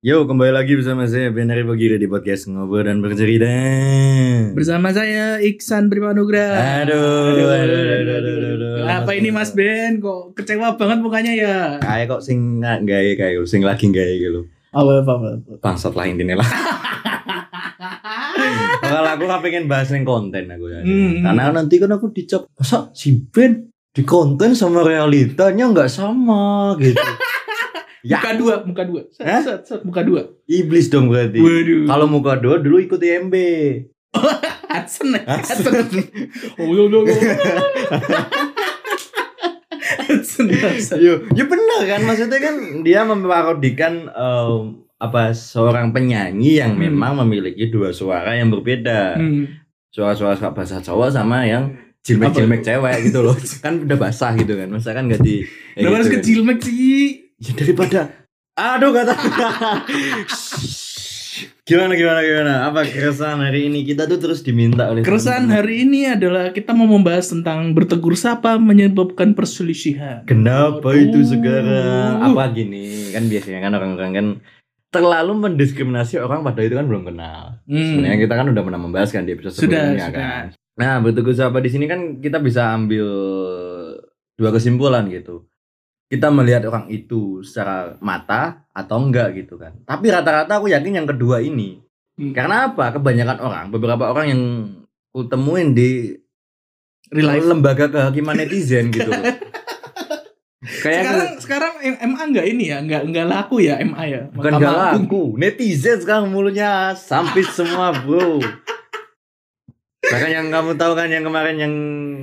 Yo, kembali lagi bersama saya Benari Bagiri di podcast Ngobrol dan Bercerita. Bersama saya Iksan Primanugra. Aduh, aduh, aduh, aduh, aduh, aduh. Apa ini Mas Ben? Kok kecewa banget mukanya ya? Kayak kok sing nggak gaya kayak sing lagi gaya gitu. Apa apa apa. Bangsat lah intinya lah. Kalau aku nggak pengen bahas yang konten aku ya. Hmm. Karena nanti kan aku dicap masa si Ben di konten sama realitanya nggak sama gitu. ya Muka dua, muka dua. Set, Hah? set, set, muka dua. iblis dong berarti. Waduh. Kalau muka dua dulu ikut IMB. Hudson, ya? Hudson. Hudson. Oh, yo, yo, yo. Hudson, ya benar kan maksudnya kan dia memparodikan em, apa seorang penyanyi yang Hmm. memang memiliki dua suara yang berbeda. Hmm. Suara-suara bahasa Jawa sama yang jilmek-jilmek cewek gitu loh. kan udah basah gitu kan. Masa kan gak di kayak Kenapa harus gitu kecil Mac sih? Ya daripada aduh kata gimana gimana gimana apa keresahan hari ini kita tuh terus diminta oleh Keresahan teman-teman. hari ini adalah kita mau membahas tentang bertegur sapa menyebabkan perselisihan. Kenapa itu sekarang? Apa gini? Kan biasanya kan orang-orang kan terlalu mendiskriminasi orang pada itu kan belum kenal. Hmm. Sebenarnya kita kan udah pernah membahas kan di episode Sudah, sebelumnya sudah. kan. Nah, bertegur sapa di sini kan kita bisa ambil dua kesimpulan gitu. Kita melihat orang itu secara mata atau enggak gitu kan. Tapi rata-rata aku yakin yang kedua ini. Hmm. Karena apa? Kebanyakan orang, beberapa orang yang ku temuin di Real life. lembaga kehakiman netizen gitu. Kayak sekarang sekarang M- MA enggak ini ya, enggak enggak laku ya MA ya. Bukan Mahkamah gak Agung. laku, netizen sekarang mulutnya sampit semua bro. Bahkan yang kamu tahu kan yang kemarin yang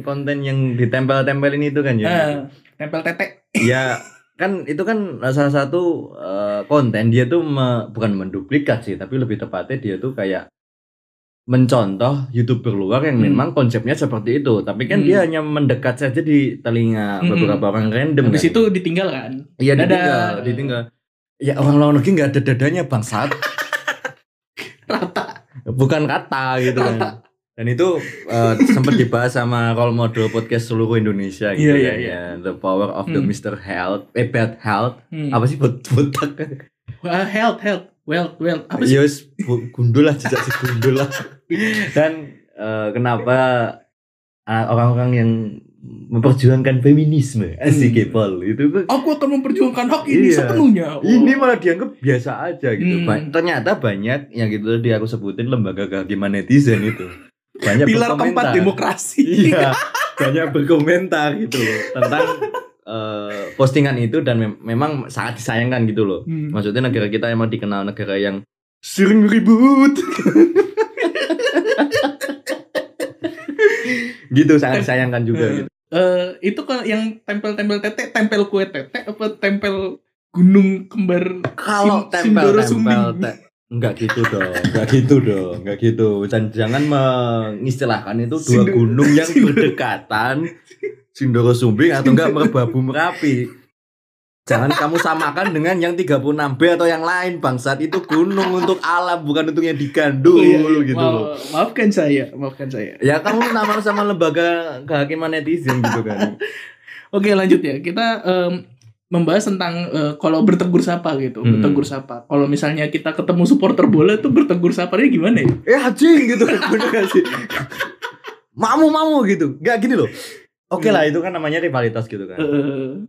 konten yang ditempel-tempelin itu kan ya. Eh, tempel tetek. Ya kan itu kan salah satu eh, konten dia tuh me- bukan menduplikat sih, tapi lebih tepatnya dia tuh kayak mencontoh youtuber luar yang Hmm. memang konsepnya seperti itu, tapi kan Hmm. dia hanya mendekat saja di telinga Hmm. beberapa orang random. Habis kan. itu ditinggal kan. Iya ditinggal, ditinggal. Ya orang luar negeri nggak ada dadanya bangsat. Rata. Bukan kata gitu kan. Dan itu eh, sempat dibahas sama role model podcast seluruh Indonesia gitu Iya, iya, kan, iya. ya. The power of the Hmm. Mr. Health, eh bad health. Hmm. Apa sih bot botak? Wah, health, health, wealth, wealth. Apa sih? Yes, bu- gundul lah, jejak si gundul lah. Dan eh, kenapa ah, orang-orang yang memperjuangkan feminisme, asik Hmm. Paul itu Aku akan memperjuangkan hak ini Iya. sepenuhnya. Wah. Ini malah dianggap biasa aja gitu. Hmm. Ba- Ternyata banyak yang gitu dia aku sebutin lembaga kehakiman netizen itu. Banyak pilar berkomentar. keempat demokrasi. Iya, banyak berkomentar gitu loh tentang eh, postingan itu dan mem- memang sangat disayangkan gitu loh. Hmm. Maksudnya negara kita emang dikenal negara yang sering ribut. gitu sangat disayangkan juga Eh, gitu. eh, itu kalau yang tempel-tempel tete, tempel kue tete apa tempel gunung kembar Kalau Sim- Sindoro tempel-tempel Sumbing. te- enggak gitu dong, enggak gitu dong, enggak gitu. Dan jangan mengistilahkan itu dua Sindo- gunung yang Sindo- berdekatan, Sindoro Sumbing atau enggak Merbabu Merapi. Jangan kamu samakan dengan yang 36B atau yang lain bangsat itu gunung untuk alam bukan untuk yang digandul Oh, iya, iya. gitu Ma- loh. Maafkan saya, maafkan saya. Ya kamu nama sama lembaga kehakiman netizen gitu kan. Oke lanjut ya kita em, membahas tentang eh, kalau bertegur sapa gitu Hmm. bertegur sapa. Kalau misalnya kita ketemu supporter bola tuh bertegur sapanya gimana ya? Eh anjing gitu. Kan bener gak sih? Mamu mamu gitu. Gak gini loh. Oke lah itu kan namanya rivalitas gitu kan. Eh,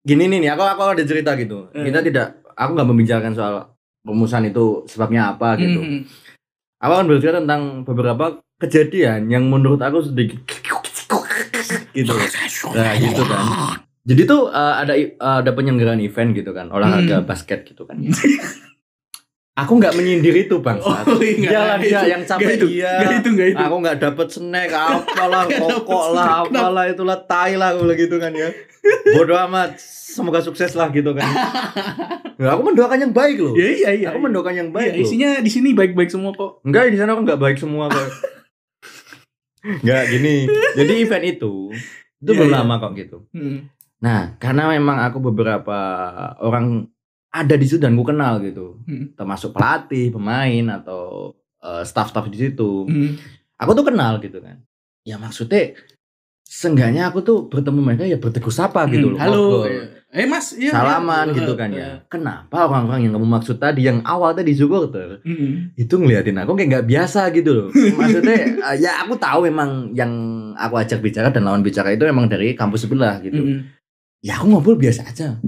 gini nih nih aku aku ada cerita gitu. Eh. kita tidak aku nggak membicarakan soal rumusan itu sebabnya apa gitu. Hmm, aku akan bercerita tentang beberapa kejadian yang menurut aku sedikit gitu nah gitu kan jadi tuh eh, ada i- ada penyelenggaraan event gitu kan olahraga Hmm. basket gitu kan. Aku nggak menyindir itu bang. Oh, iya, dia lah dia yang capek itu, dia. Nggak itu nggak itu. Aku nggak dapet snack apalah pokok lah apalah itulah tai lah aku gitu kan ya. Bodoh amat. Semoga sukses lah gitu kan. Nah, aku mendoakan yang baik loh. Ya iya iya aku mendoakan yang Iya, baik loh. isinya di sini baik-baik semua kok. Enggak di sana aku nggak baik semua kok. Enggak gini. Jadi event itu itu Iya, belum iya. lama kok gitu. Hmm. Nah karena memang aku beberapa orang ada di situ dan ku kenal gitu Hmm. termasuk pelatih pemain atau eh, staff-staff di situ Hmm. aku tuh kenal gitu kan ya maksudnya Seenggaknya aku tuh bertemu mereka ya bertegur sapa gitu Hmm, loh halo ngobrol. iya. Eh Mas, iya. salaman iya. gitu Eh, kan eh. ya. Kenapa orang-orang yang kamu maksud tadi yang awal tadi supporter Mm-mm. itu ngeliatin aku kayak nggak biasa gitu loh. Maksudnya eh, ya aku tahu memang yang aku ajak bicara dan lawan bicara itu emang dari kampus sebelah gitu. Mm-mm. Ya aku ngobrol biasa aja.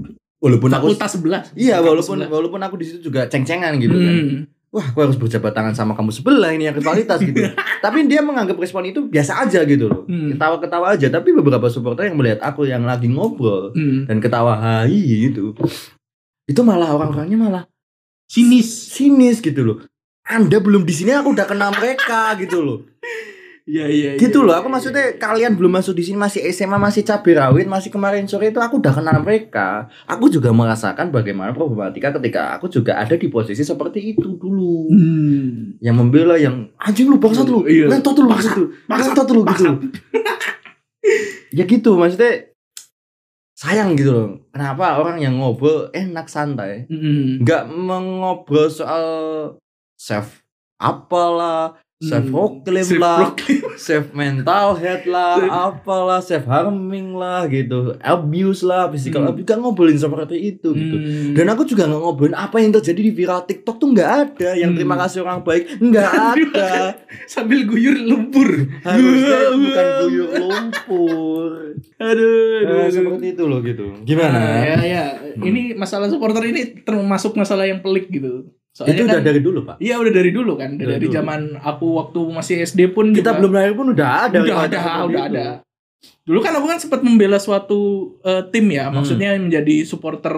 Walaupun aku Fakultas sebelah. Iya, walaupun sebelah. walaupun aku di situ juga ceng-cengan gitu kan. Mm. Wah, aku harus berjabat tangan sama kamu sebelah ini yang rivalitas gitu. tapi dia menganggap respon itu biasa aja gitu loh. Hmm. Ketawa-ketawa aja, tapi beberapa supporter yang melihat aku yang lagi ngobrol Mm. dan ketawa hai gitu. Itu malah orang-orangnya malah Sinis. sinis gitu loh. Anda belum di sini aku udah kenal mereka gitu loh. Iya iya. Gitu iya, loh, aku iya. maksudnya kalian belum masuk di sini masih SMA, masih cabai rawit, masih kemarin sore itu aku udah kenal mereka. Aku juga merasakan bagaimana problematika ketika aku juga ada di posisi seperti itu dulu. Hmm. Yang membela yang anjing lu bangsat lu, Iya. lentot lu Bangsat, gitu. bangsat, Lentot lu gitu. Ya gitu maksudnya sayang gitu loh. Kenapa orang yang ngobrol enak santai, Mm. nggak mengobrol soal self apalah, self proclaim Self lah, self mental health lah, apalah, self harming lah gitu, abuse lah, physical Hmm. abuse, gak ngobrolin seperti itu gitu. Hmm. Dan aku juga nggak ngobrolin apa yang terjadi di viral TikTok tuh nggak ada. Yang Hmm. terima kasih orang baik nggak ada. sambil guyur lumpur. Harusnya bukan guyur lumpur. Aduh, aduh, Nah, seperti itu loh gitu. Gimana? Nah, ya ya. Hmm. Ini masalah supporter ini termasuk masalah yang pelik gitu. Soalnya itu kan, udah dari dulu pak. Iya udah dari dulu kan, Udah dari dulu. zaman aku waktu masih SD pun Kita juga- belum lahir pun udah ada. udah ada, udah itu. ada. Dulu kan aku kan sempat membela suatu eh, tim ya, Hmm. maksudnya menjadi supporter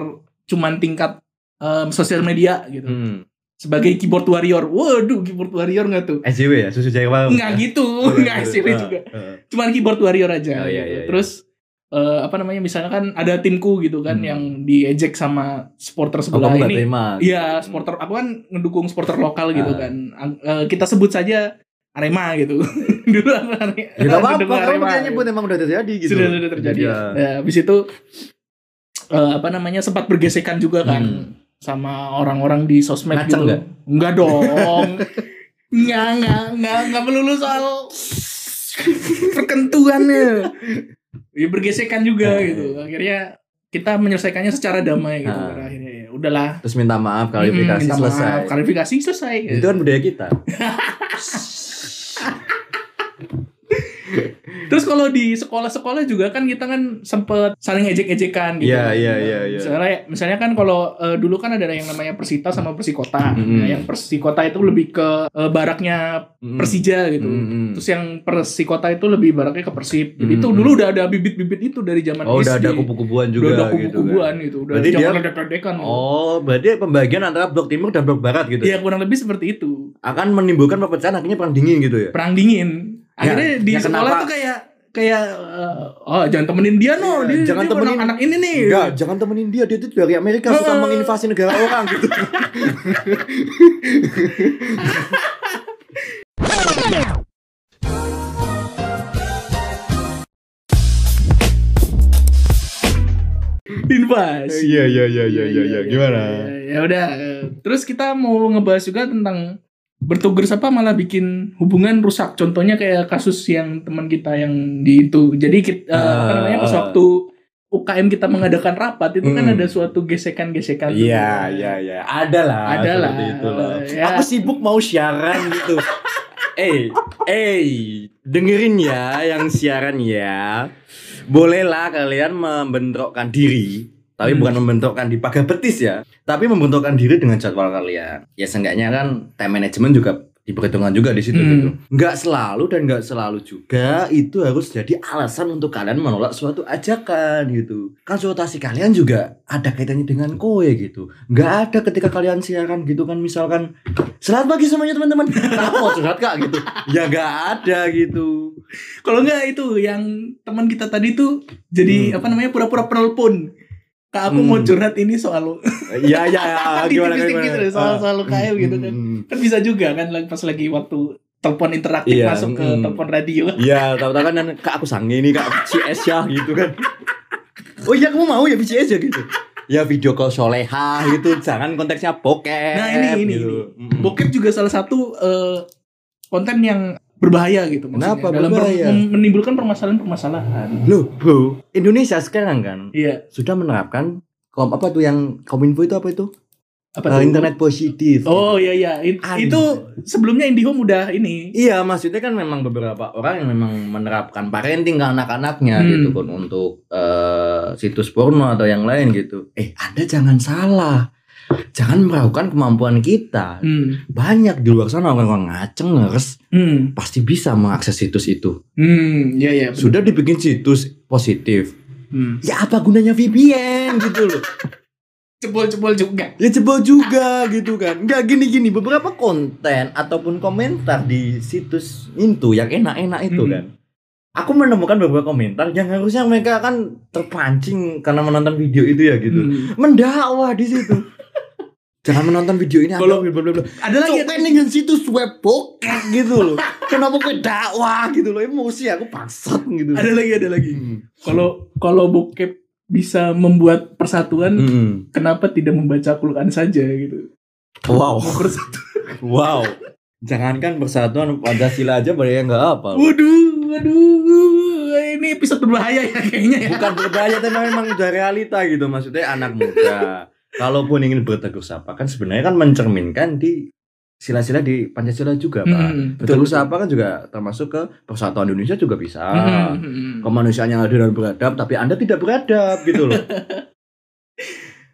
cuman tingkat em, sosial media gitu. Hmm. Sebagai keyboard warrior. Waduh, keyboard warrior nggak tuh? SJW ya, susu Jawa. Enggak gitu, enggak SCW juga. Ah, Cuman keyboard warrior aja Oh, iya, gitu. iya, iya. Terus eh, apa namanya misalnya kan ada timku gitu kan Hmm. yang diejek sama supporter sebelah kamu nggak ini. Iya, supporter aku kan ngedukung supporter lokal gitu Ah. kan. Eh, kita sebut saja Arema gitu. Dulu aku Are- Ya nggak apa-apa, ngedukung kamu Arema, gitu. nyebut emang udah terjadi gitu. sudah sudah terjadi. Iya. Nah, habis itu eh, apa namanya sempat bergesekan juga kan Hmm. sama orang-orang di sosmed Ngaceng gitu. nggak? Enggak dong. Enggak, enggak, enggak, enggak melulu soal perkentuannya. Ya bergesekan juga gitu. Akhirnya kita menyelesaikannya secara damai gitu. Nah. Pada akhirnya ya udahlah. Terus minta maaf, klarifikasi Hmm, minta selesai. maaf, klarifikasi selesai. Itu kan budaya kita. Terus kalau di sekolah-sekolah juga kan kita kan sempet saling ejek-ejekan gitu. Iya, iya, iya, iya. Misalnya, misalnya kan kalau eh, dulu kan ada yang namanya Persita sama Persikota. Mm-mm. Nah, yang Persikota itu lebih ke eh, baraknya Mm. Persija gitu. Mm-mm. Terus yang Persikota itu lebih baraknya ke Persib. Jadi itu dulu udah ada bibit-bibit itu dari zaman Oh, udah SD. ada kubu-kubuan juga Udah ada gitu kan. kubu-kubuan gitu. Udah Berarti dia- jangan ledek-ledekan. Oh, berarti pembagian antara blok timur dan blok barat gitu. Iya kurang lebih seperti itu. Akan menimbulkan perpecahan akhirnya perang dingin gitu ya. Perang dingin. Akhirnya Ya, di ya sekolah kenapa? tuh kayak kayak eh, oh jangan temenin dia no, Iya, dia, jangan dia temenin- anak ini nih. Enggak, jangan temenin dia. Dia itu dari Amerika suka Eh. menginvasi negara orang gitu. Invasi. Iya, iya, iya, iya, iya, iya. Gimana? Ya udah. eh, Terus kita mau ngebahas juga tentang bertugas apa malah bikin hubungan rusak. Contohnya kayak kasus yang teman kita yang di itu. Jadi kita, eh, apa Ah. namanya pas waktu UKM kita mengadakan rapat itu kan Hmm. ada suatu gesekan-gesekan. Iya, iya, iya. Ada lah. Ada lah. Ya. Aku sibuk mau siaran gitu. Eh, eh, dengerin ya yang siaran ya. Bolehlah kalian membentrokkan diri, tapi Hmm. bukan membentrokkan di pagar betis ya, tapi membentrokkan diri dengan jadwal kalian. Ya seenggaknya kan time management juga diperhitungkan juga di situ Hmm. gitu. Nggak selalu dan nggak selalu juga itu harus jadi alasan untuk kalian menolak suatu ajakan gitu. Konsultasi kalian juga ada kaitannya dengan kowe gitu. Nggak ada ketika kalian siaran gitu kan misalkan selamat pagi semuanya teman-teman. Kenapa mau curhat kak gitu? Ya nggak ada gitu. Kalau enggak itu yang teman kita tadi tuh jadi Hmm. apa namanya pura-pura penelpon. Kak aku Hmm. mau curhat ini soal Iya iya gimana Tipis-tipis gimana. gitu, soal- soal UKM gitu kan. Hmm. kan bisa juga kan pas lagi waktu telepon interaktif Iya, masuk ke mm. telepon radio. Iya, tahu-tahu kan dan, kak aku sange nih kak VCS ya gitu kan. Oh iya kamu mau ya VCS ya gitu. Ya video call soleha gitu, jangan konteksnya bokep. Nah, ini ini, gitu. ini. Bokep juga salah satu eh, konten yang berbahaya gitu maksudnya. Kenapa dalam per- berbahaya? mem- menimbulkan permasalahan-permasalahan. Loh, bro, Indonesia sekarang kan Iya. sudah menerapkan kom apa tuh yang kominfo itu apa itu Apa tuh? internet positif Oh iya iya. It- itu sebelumnya IndiHome udah ini. Iya, maksudnya kan memang beberapa orang yang memang menerapkan parenting ke anak-anaknya Hmm. gitu kan untuk eh, situs porno atau yang lain gitu. Eh, Anda jangan salah. Jangan meragukan kemampuan kita. Hmm. Banyak di luar sana orang-orang ngacengers Hmm. pasti bisa mengakses situs itu. Hmm. Iya. bener. Sudah dibikin situs positif. Hmm. Ya apa gunanya VPN gitu loh. Jebol-jebol juga. Ya jebol juga gitu kan. Enggak gini-gini beberapa konten ataupun komentar di situs itu yang enak-enak itu Hmm. kan. Aku menemukan beberapa komentar yang harusnya mereka kan terpancing karena menonton video itu ya gitu. Hmm. Mendakwah di situ. Jangan menonton video ini Kalau- bla bla. bla. Ada lagi kan situs web bokep gitu loh. Kenapa gue dakwah gitu loh. Emosi aku bangsat gitu. ada lagi ada lagi. Hmm. Kalau kalau bokep bisa membuat persatuan, Hmm. kenapa tidak membaca Quran saja gitu? Wow. Mau bersatu. Wow. Jangankan persatuan Pancasila aja banyak yang nggak apa. Waduh, waduh, ini episode berbahaya ya kayaknya ya. Bukan berbahaya tapi memang udah realita gitu maksudnya anak muda. Kalaupun ingin bertegur sapa kan sebenarnya kan mencerminkan di sila-sila di Pancasila juga, Pak. Hmm, Bertegur betul. sapa kan juga termasuk ke persatuan Indonesia juga bisa. Hmm, hmm. Kemanusiaan yang adil dan beradab tapi Anda tidak beradab gitu loh.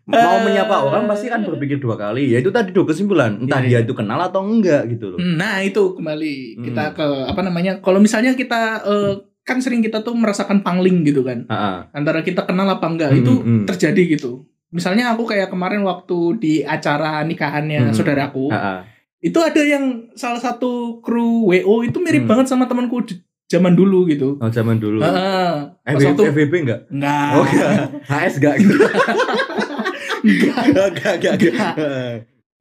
Mau menyapa orang pasti kan berpikir dua kali. Ya itu tadi dua kesimpulan. Entah Iya, dia itu kenal atau enggak gitu loh. Hmm, Nah itu kembali Hmm. kita ke apa namanya? Kalau misalnya kita eh, kan sering kita tuh merasakan pangling gitu kan Ah, ah. antara kita kenal apa enggak Hmm, itu hmm. terjadi gitu. Misalnya aku kayak kemarin waktu di acara nikahannya Hmm. saudaraku Ah, ah. itu ada yang salah satu kru WO itu mirip Hmm. banget sama temanku zaman dulu gitu. Oh, zaman dulu. Heeh. Pas FVB, waktu FVB enggak? enggak. Oh, enggak. HS enggak gitu. enggak. Enggak, enggak, enggak.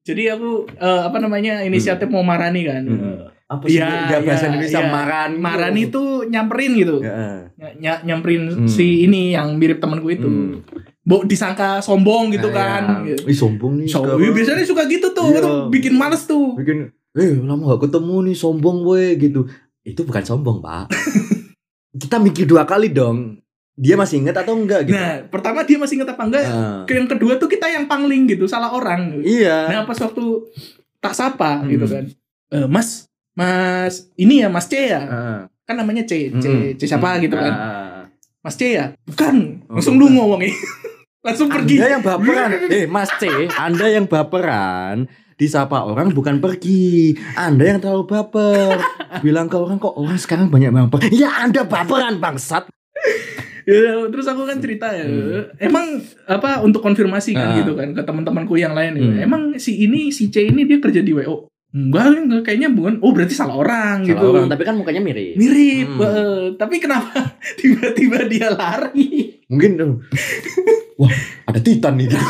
Jadi aku eh, apa namanya inisiatif mau marani kan. Hmm. Apa sih Iya, enggak bahasa Indonesia iya. marani? Marani itu nyamperin gitu. Ya. Ny- nyamperin Hmm. si ini yang mirip temanku itu. Hmm. Bo disangka sombong gitu Nah, kan. ya. Gitu. Ih, sombong nih. So, sekarang. biasanya suka gitu tuh, Iya. itu bikin males tuh. bikin eh lama gak ketemu nih sombong gue gitu itu bukan sombong pak kita mikir dua kali dong dia masih ingat atau enggak gitu Nah, pertama dia masih inget apa enggak? Ah. Yang kedua tuh kita yang pangling gitu, salah orang. iya Nah, pas waktu tak sapa Hmm. gitu kan. Eh, mas, Mas, ini ya Mas C ya? Ah. Kan namanya C, C, Mm-mm. C siapa gitu kan. Ah. Mas C ya? Bukan. Oh, Langsung bukan. lu ngomongnya. Langsung pergi. Anda yang baperan eh Mas C Anda yang baperan disapa orang bukan pergi Anda yang terlalu baper bilang ke orang kok orang sekarang banyak baper ya Anda baperan bangsat Ya, terus aku kan cerita ya. Hmm. Emang apa untuk konfirmasi kan Ah. gitu kan ke teman-temanku yang lain gitu. Hmm. Emang si ini si C ini dia kerja di WO. Enggak, enggak kayaknya bukan. Oh, berarti salah orang Salah gitu. orang tapi kan mukanya mirip Mirip. Hmm. eh, tapi kenapa tiba-tiba dia lari? mungkin eh, wah ada titan nih gitu.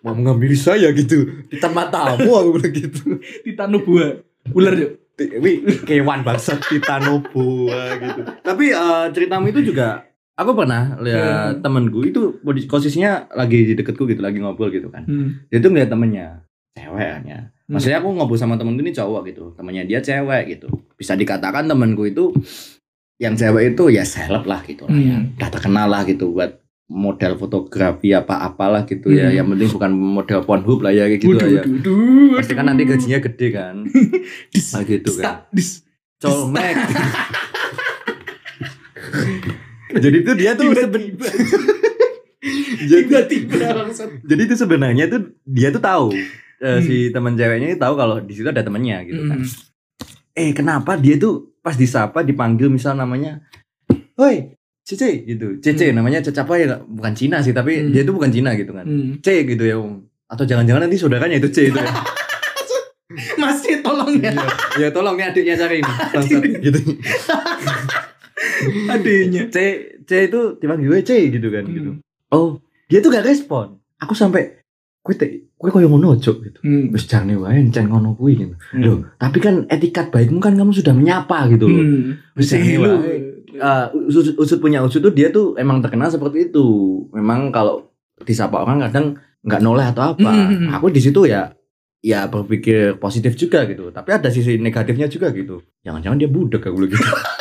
mau mengambil saya gitu titan matamu aku bilang gitu Titanobua. Ular yuk. Ti- Wi, kewan bangsat titanobua gitu tapi eh, ceritamu itu juga aku pernah lihat temenku itu posisi- posisinya lagi di deketku gitu lagi ngobrol gitu kan Hmm. dia tuh ngeliat temennya ceweknya maksudnya aku ngobrol sama temenku ini cowok gitu temennya dia cewek gitu. Bisa dikatakan temenku itu yang cewek itu ya seleb lah gitu lah ya. Hmm. udah terkenal lah gitu buat model fotografi apa apalah gitu ya. Hmm. yang penting bukan model Pornhub lah ya kayak gitu Waduh, lah ya. Waduh, waduh, pasti kan nanti gajinya gede kan. Dis, nah gitu dis, kan. dis. colmek. Jadi itu dia tuh Tiba-tiba. jadi, Tiba-tiba jadi itu sebenarnya tuh dia tuh tahu eh, Hmm. si teman ceweknya itu tahu kalau di situ ada temennya gitu kan Hmm. eh kenapa dia tuh pas disapa dipanggil misal namanya woi Cece gitu Cece Hmm. namanya Cece apa ya bukan Cina sih tapi Hmm. dia tuh bukan Cina gitu kan Hmm. C gitu ya Om. atau jangan-jangan nanti saudaranya itu C itu ya Masih tolong ya ya tolong ya adiknya cari ini bangsat gitu adanya. C C itu dipanggil gue C gitu kan Hmm. gitu oh dia tuh gak respon aku sampai kue te kue koyo ngono cok gitu Hmm. wis jane wae encen ngono kuwi gitu Hmm. Loh, tapi kan etikat baikmu kan kamu sudah menyapa gitu loh Hmm. Wis Masih jane lu. wae. Uh, usut, usut punya usut tuh dia tuh emang terkenal seperti itu. Memang kalau disapa orang kadang nggak noleh atau apa. Hmm. Aku di situ ya ya berpikir positif juga gitu. Tapi ada sisi negatifnya juga gitu. Jangan-jangan dia budak aku gitu.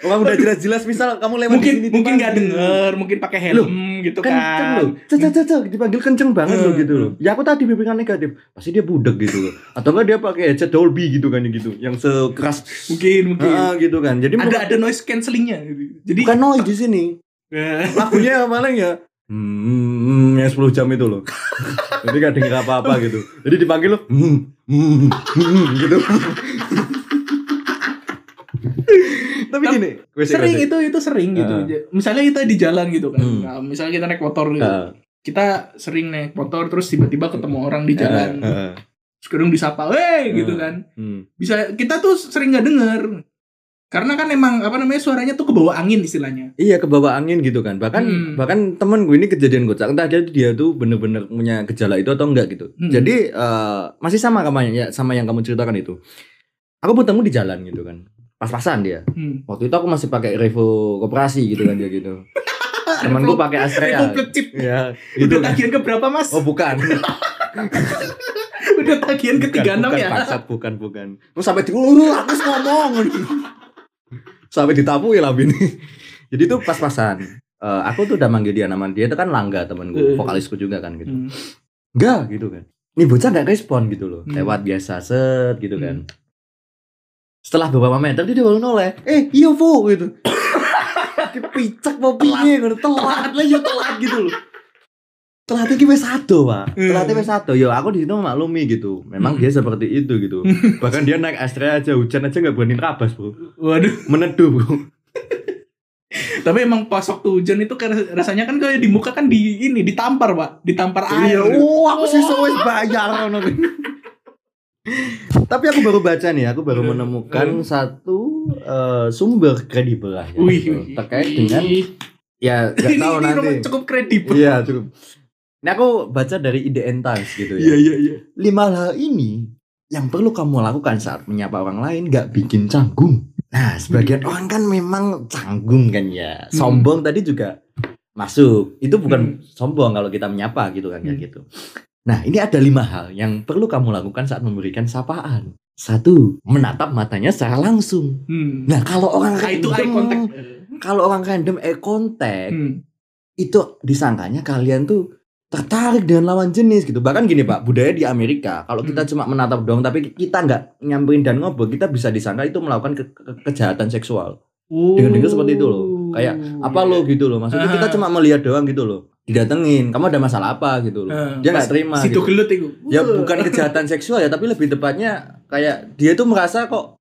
Orang udah jelas-jelas misal kamu lewat mungkin di sini mungkin nggak dipanggil. denger mungkin pakai helm gitu kenceng kan. loh. Cek cek cek dipanggil kenceng banget loh Hmm. gitu loh. Ya aku tadi bimbingan negatif. Pasti dia budek gitu loh. Atau enggak dia pakai headset Dolby gitu kan gitu yang sekeras. Mungkin mungkin. Ah, gitu kan. Jadi ada ada noise cancellingnya. Gitu. jadi bukan noise di sini. Lagunya yang paling ya hmm, yang 10 jam itu loh. Jadi gak denger apa-apa gitu. Jadi dipanggil loh hmm, hmm, hmm, gitu tapi Tapi gini gue sering gue itu itu sering gitu Ah. misalnya kita di jalan gitu kan Hmm. Nah, misalnya kita naik motor gitu. Ah, kita sering naik motor terus tiba-tiba ketemu orang di jalan ah, ah, terus kadang disapa weh gitu Ah. kan hmm. bisa kita tuh sering nggak denger karena kan emang apa namanya suaranya tuh ke bawah angin istilahnya Iya ke bawah angin gitu kan. Bahkan Hmm. bahkan temen gue ini kejadian kocak. Entah dia dia tuh bener-bener punya gejala itu atau enggak gitu. Hmm. Jadi eh, masih sama kamu ya sama yang kamu ceritakan itu. Aku bertemu di jalan gitu kan. Pas-pasan dia. hmm. Waktu itu aku masih pakai Revo Koperasi gitu kan dia gitu. Temanku pakai Astrea. Revo Plecit. Iya, gitu udah tagihan ke berapa mas Oh bukan. udah tagihan ke Bukan, 36 bukan, ya bangsat, bukan, bukan. Terus sampai di uh, aku harus ngomong. sampai ditapu ya lah ini. Jadi itu pas-pasan. Eh, aku tuh udah manggil dia nama dia itu kan Langga temanku, Eh. vokalisku juga kan gitu. Hmm. Enggak gitu kan. Ini bocah gak respon gitu loh. Hmm. Lewat biasa set gitu kan. Setelah beberapa meter dia baru noleh. Eh, iya Vo gitu. Dipicak mau piye ngono telat lah ya telat gitu loh. Telatnya ki wis sado, Pak. Hmm. Telatnya wis sado. Yo aku di situ maklumi gitu. Memang Hmm. dia seperti itu gitu. Bahkan dia naik Astrea aja hujan aja nggak berani rabas, Bro. waduh Meneduh, Bro. tapi emang pas waktu hujan itu kan rasanya kan kayak di muka kan di ini ditampar pak ditampar air Iya, oh aku sih wis bayar. Tapi aku baru baca nih, aku baru Eh, menemukan satu eh, sumber kredibel lah ya, Wih, gitu. wih, terkait wih. dengan ya nggak tahu ini nanti. cukup kredibel Iya, cukup. Ini aku baca dari IDN Times gitu ya. iya iya iya Lima hal ini yang perlu kamu lakukan saat menyapa orang lain gak bikin canggung. Nah, sebagian orang kan memang canggung kan ya. Hmm. Sombong tadi juga masuk. Itu bukan Hmm. sombong kalau kita menyapa gitu kan ya Hmm. gitu. Nah, ini ada lima hal yang perlu kamu lakukan saat memberikan sapaan. Satu, menatap matanya secara langsung. hmm. Nah, kalau orang Nah, itu eye random- contact kalau orang random eye contact, Hmm. itu disangkanya kalian tuh tertarik dengan lawan jenis gitu. Bahkan gini Pak, budaya di Amerika, kalau kita Hmm. cuma menatap doang tapi kita nggak nyamperin dan ngobrol, kita bisa disangka itu melakukan ke- ke- kejahatan seksual. Dengar-dengar seperti itu loh. Kayak, Apa lo gitu loh? Maksudnya kita cuma melihat doang gitu loh. Didatengin, kamu ada masalah apa gitu loh. Ah, Dia nggak terima. situ gitu. gelut itu Ya bukan kejahatan seksual ya, tapi lebih tepatnya kayak dia tuh merasa kok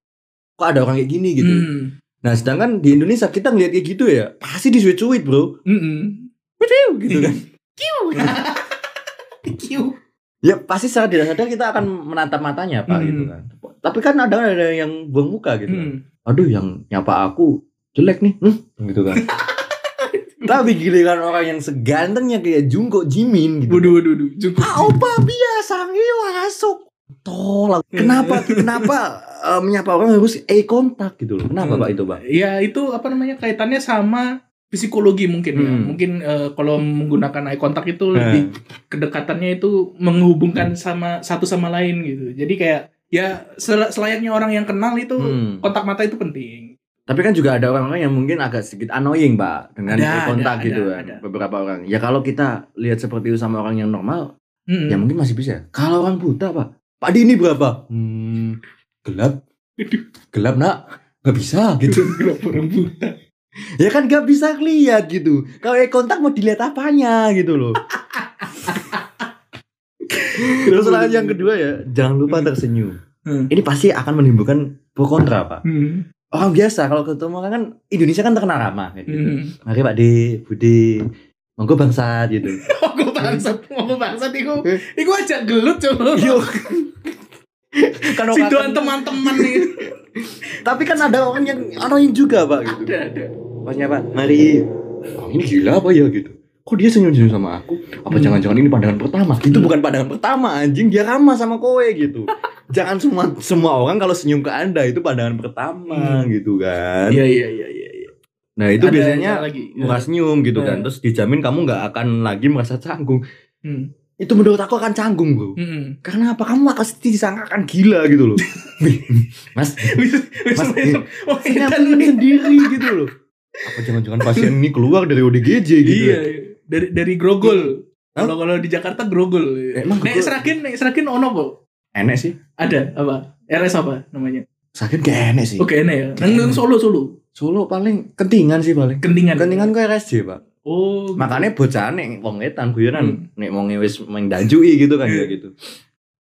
kok ada orang kayak gini gitu. hmm. Nah, sedangkan di Indonesia kita ngeliat kayak gitu ya, pasti disuit-suit, Bro. Mm-mm. gitu kan. Kiu. Kiu. Ya pasti secara tidak sadar kita akan menatap matanya pak Hmm. gitu kan. Tapi kan ada ada yang buang muka gitu. kan. Hmm. Aduh yang nyapa aku jelek nih, hmm, gitu kan. Tapi giliran orang yang segantengnya kayak Jungkook Jimin gitu. Waduh, waduh, waduh. Ah, opa biasa masuk. Tolak. Kenapa kenapa eh, menyapa orang harus eye contact gitu loh. Kenapa Hmm. pak itu pak? Ya itu apa namanya kaitannya sama psikologi mungkin ya. Hmm. Mungkin eh, kalau menggunakan eye contact itu Hmm. lebih kedekatannya itu menghubungkan sama satu sama lain gitu. Jadi kayak ya sel- selayaknya orang yang kenal itu Hmm. kontak mata itu penting. Tapi kan juga ada orang-orang yang mungkin agak sedikit annoying pak dengan Ada, contact ada, gitu ada, kan. ada. Beberapa orang. Ya kalau kita lihat seperti itu sama orang yang normal, Hmm. Ya mungkin masih bisa. Kalau orang buta pak, Pak di ini berapa? Hmm, gelap, gelap nak, nggak bisa gitu. Kenapa orang buta? ya kan nggak bisa lihat gitu. Kalau kontak mau dilihat apanya gitu loh. Terus yang kedua ya, jangan lupa tersenyum. Hmm. Ini pasti akan menimbulkan pro kontra pak. Hmm. Orang biasa kalau ketemu orang kan Indonesia kan terkenal ramah. Gitu. Hmm. Mari Pak D, Budi, monggo bangsat gitu. Aku bangsat, ngomong bangsat iku. Eh. Iku aja gelut coba. Yo. kan orang- Sidoan teman-teman nih. Tapi kan ada orang yang annoying juga pak gitu. Ada, ada. Pasnya pak, mari. Oh, ini gila apa ya gitu. Kok dia senyum-senyum sama aku? Apa Hmm. jangan-jangan ini pandangan pertama? Itu bukan pandangan pertama anjing, dia ramah sama kowe gitu. Jangan semua semua orang kalau senyum ke anda itu pandangan pertama Hmm. gitu kan. Iya, iya, iya, iya. iya. Nah itu Ada- biasanya ada lagi. murah senyum gitu kan. Hmm. Terus dijamin kamu nggak akan lagi merasa canggung. Hmm. itu menurut aku akan canggung bro Mm-mm. karena apa kamu pasti disangkakan gila gitu loh mas Mas, pengen nih. sendiri gitu loh apa jangan-jangan pasien ini keluar dari ODGJ gitu Iya, iya. dari dari Grogol. Kalau kalau di Jakarta Grogol. Emang Nek Grogol? Seragen, Nek Seragen ono kok. Enek sih Ada apa? RS apa namanya? sakit gak enek sih Oke, enak ya. Nang nang Solo Solo. Solo paling kentingan sih paling Kentingan. kentingan kok RSJ pak Oh. gitu. makanya bocah nek wong etan guyonan Hmm. nek wong wis mendanjui gitu kan ya gitu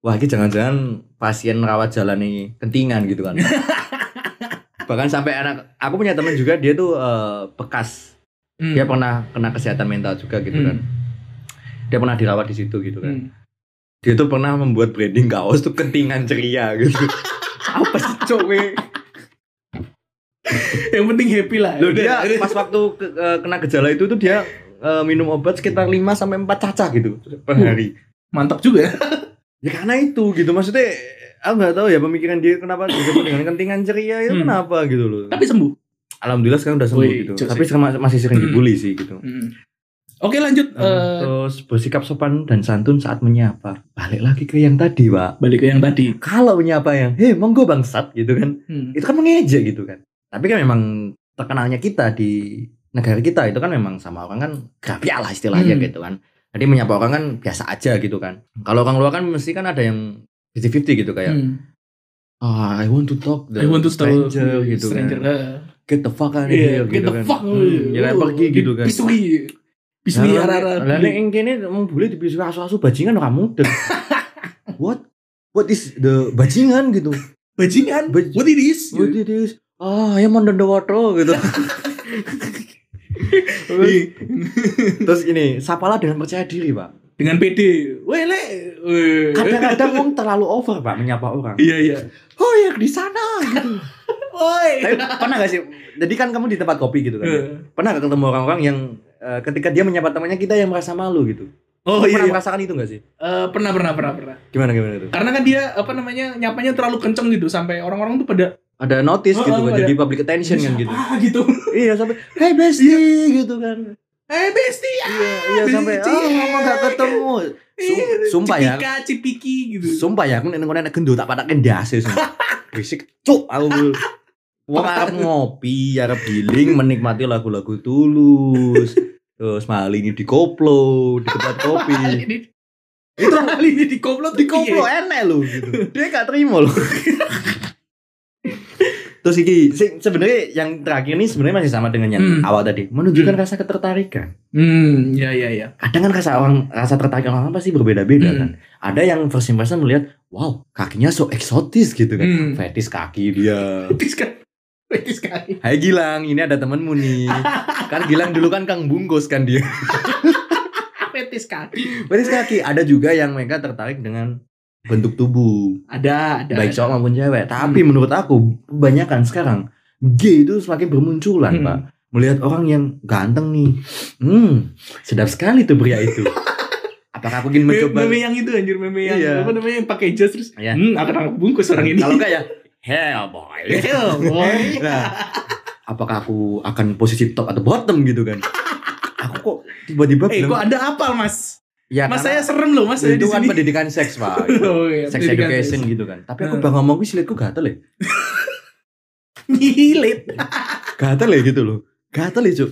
wah ini jangan-jangan pasien rawat jalan ini kentingan gitu kan bahkan sampai anak aku punya teman juga dia tuh eh, bekas Hmm. dia pernah kena kesehatan mental juga gitu Hmm. kan dia pernah dirawat di situ gitu kan Hmm. Dia tuh pernah membuat branding kaos tuh kentingan ceria gitu apa sih cowok Yang penting happy lah. Loh dia pas waktu ke- eh, kena gejala itu tuh dia eh, minum obat sekitar 5 sampai 4 cacah gitu per Uh. hari. mantap juga. Ya karena itu gitu maksudnya aku nggak tahu ya pemikiran dia kenapa dengan kentingan ceria itu Hmm. kenapa gitu loh. Tapi sembuh. Alhamdulillah sekarang udah sembuh Wih, gitu. Tapi sekarang masih sering Hmm. dibully sih gitu. Hmm. Oke lanjut. Eh, Terus bersikap sopan dan santun saat menyapa. Balik lagi ke yang tadi, Pak. balik ke yang tadi. Kalau menyapa yang, "Hei, monggo bangsat" gitu kan. Hmm. Itu kan mengejek gitu kan. Tapi kan memang terkenalnya kita di negara kita itu kan memang sama orang kan grapia lah istilahnya Hmm. gitu kan. Jadi menyapa orang kan biasa aja gitu kan. Kalau orang luar kan mesti kan ada yang 50-50 gitu kayak Hmm. ah I want to talk the I want to start stranger gitu stranger. kan. eh. Get the fuck out of Iya, here get gitu the kan. fuck. Hmm, ya kayak pergi gitu kan. Bisui. Bisui Lah. Lah nek ing kene mau boleh dibisui asu-asu bajingan ora mudeng. What? What is the bajingan gitu? Bajingan. Baj- What it is? What it is? Ah, ya mau water gitu. Terus, ini, sapalah dengan percaya diri, Pak. Dengan PD. Weh le. Weh. Kadang-kadang wong terlalu over, Pak, menyapa orang. Iya iya. Oh, ya di sana gitu. Woi. Tapi pernah gak sih? Jadi kan kamu di tempat kopi gitu kan. Eh. Pernah gak ketemu orang-orang yang eh, ketika dia menyapa temannya kita yang merasa malu gitu? Oh iya. pernah iya. merasakan itu gak sih? Eh, pernah pernah pernah pernah. Gimana gimana itu? Karena kan dia apa namanya nyapanya terlalu kenceng gitu sampai orang-orang tuh pada Ada notice Oh, gitu oh, kan, jadi public attention kan gitu. Ah gitu. Iya sampai, hey bestie gitu kan. Eh bestie. Iya, iya sampai, oh lama gak ketemu. Sum- sumpah ya, Cipika, cipiki gitu. sumpah ya, aku nek nek gendut tak patakin dasi sumpah. Berisik, cuk aku. Wong arep ngopi, arep giling, menikmati lagu-lagu tulus. Terus malah ini di koplo, di tempat kopi. Itu kali ini di koplo Di koplo enek lho gitu. Dia gak terima loh. Terus iki sebenarnya yang terakhir ini sebenarnya masih sama dengan yang Hmm. awal tadi, menunjukkan rasa ketertarikan. Hmm, ya ya ya. kadang kan rasa orang rasa tertarik orang pasti berbeda-beda Hmm. kan. Ada yang first impression melihat, wow, kakinya so eksotis gitu kan. Hmm. Fetis kaki dia. Fetis kan. Fetis kali. Hai Gilang, ini ada temenmu nih. kan Gilang dulu kan Kang Bungkus kan dia. Fetis kaki. Fetis kaki. Ada juga yang mereka tertarik dengan bentuk tubuh, Ada, ada. baik cowok maupun cewek. Tapi menurut aku, kebanyakan sekarang gay itu semakin bermunculan, Hmm. Pak. Melihat orang yang ganteng nih. Hmm, sedap sekali tuh pria itu. Apakah aku ingin mencoba meme yang itu anjir meme yang Iya. apa namanya yang pakai jas terus Iya. hmm akan aku bungkus orang ini Kalau enggak ya hell boy. Hell, boy. Nah, apakah aku akan posisi top atau bottom gitu kan? Aku kok tiba-tiba eh kok bilang, ada apal mas ya mas saya serem loh mas saya di itu kan sini pendidikan seks pak, oh, iya, sex education seks. gitu kan. Tapi aku Hmm. bang ngomong wis liatku gatel ya, ngilit gatel ya gitu loh, gatel ya cuk.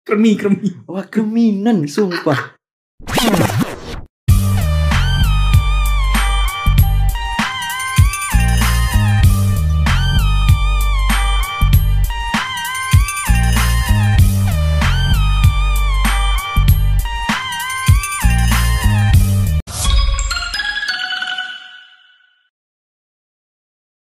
kremi kremi Wah keminan sumpah.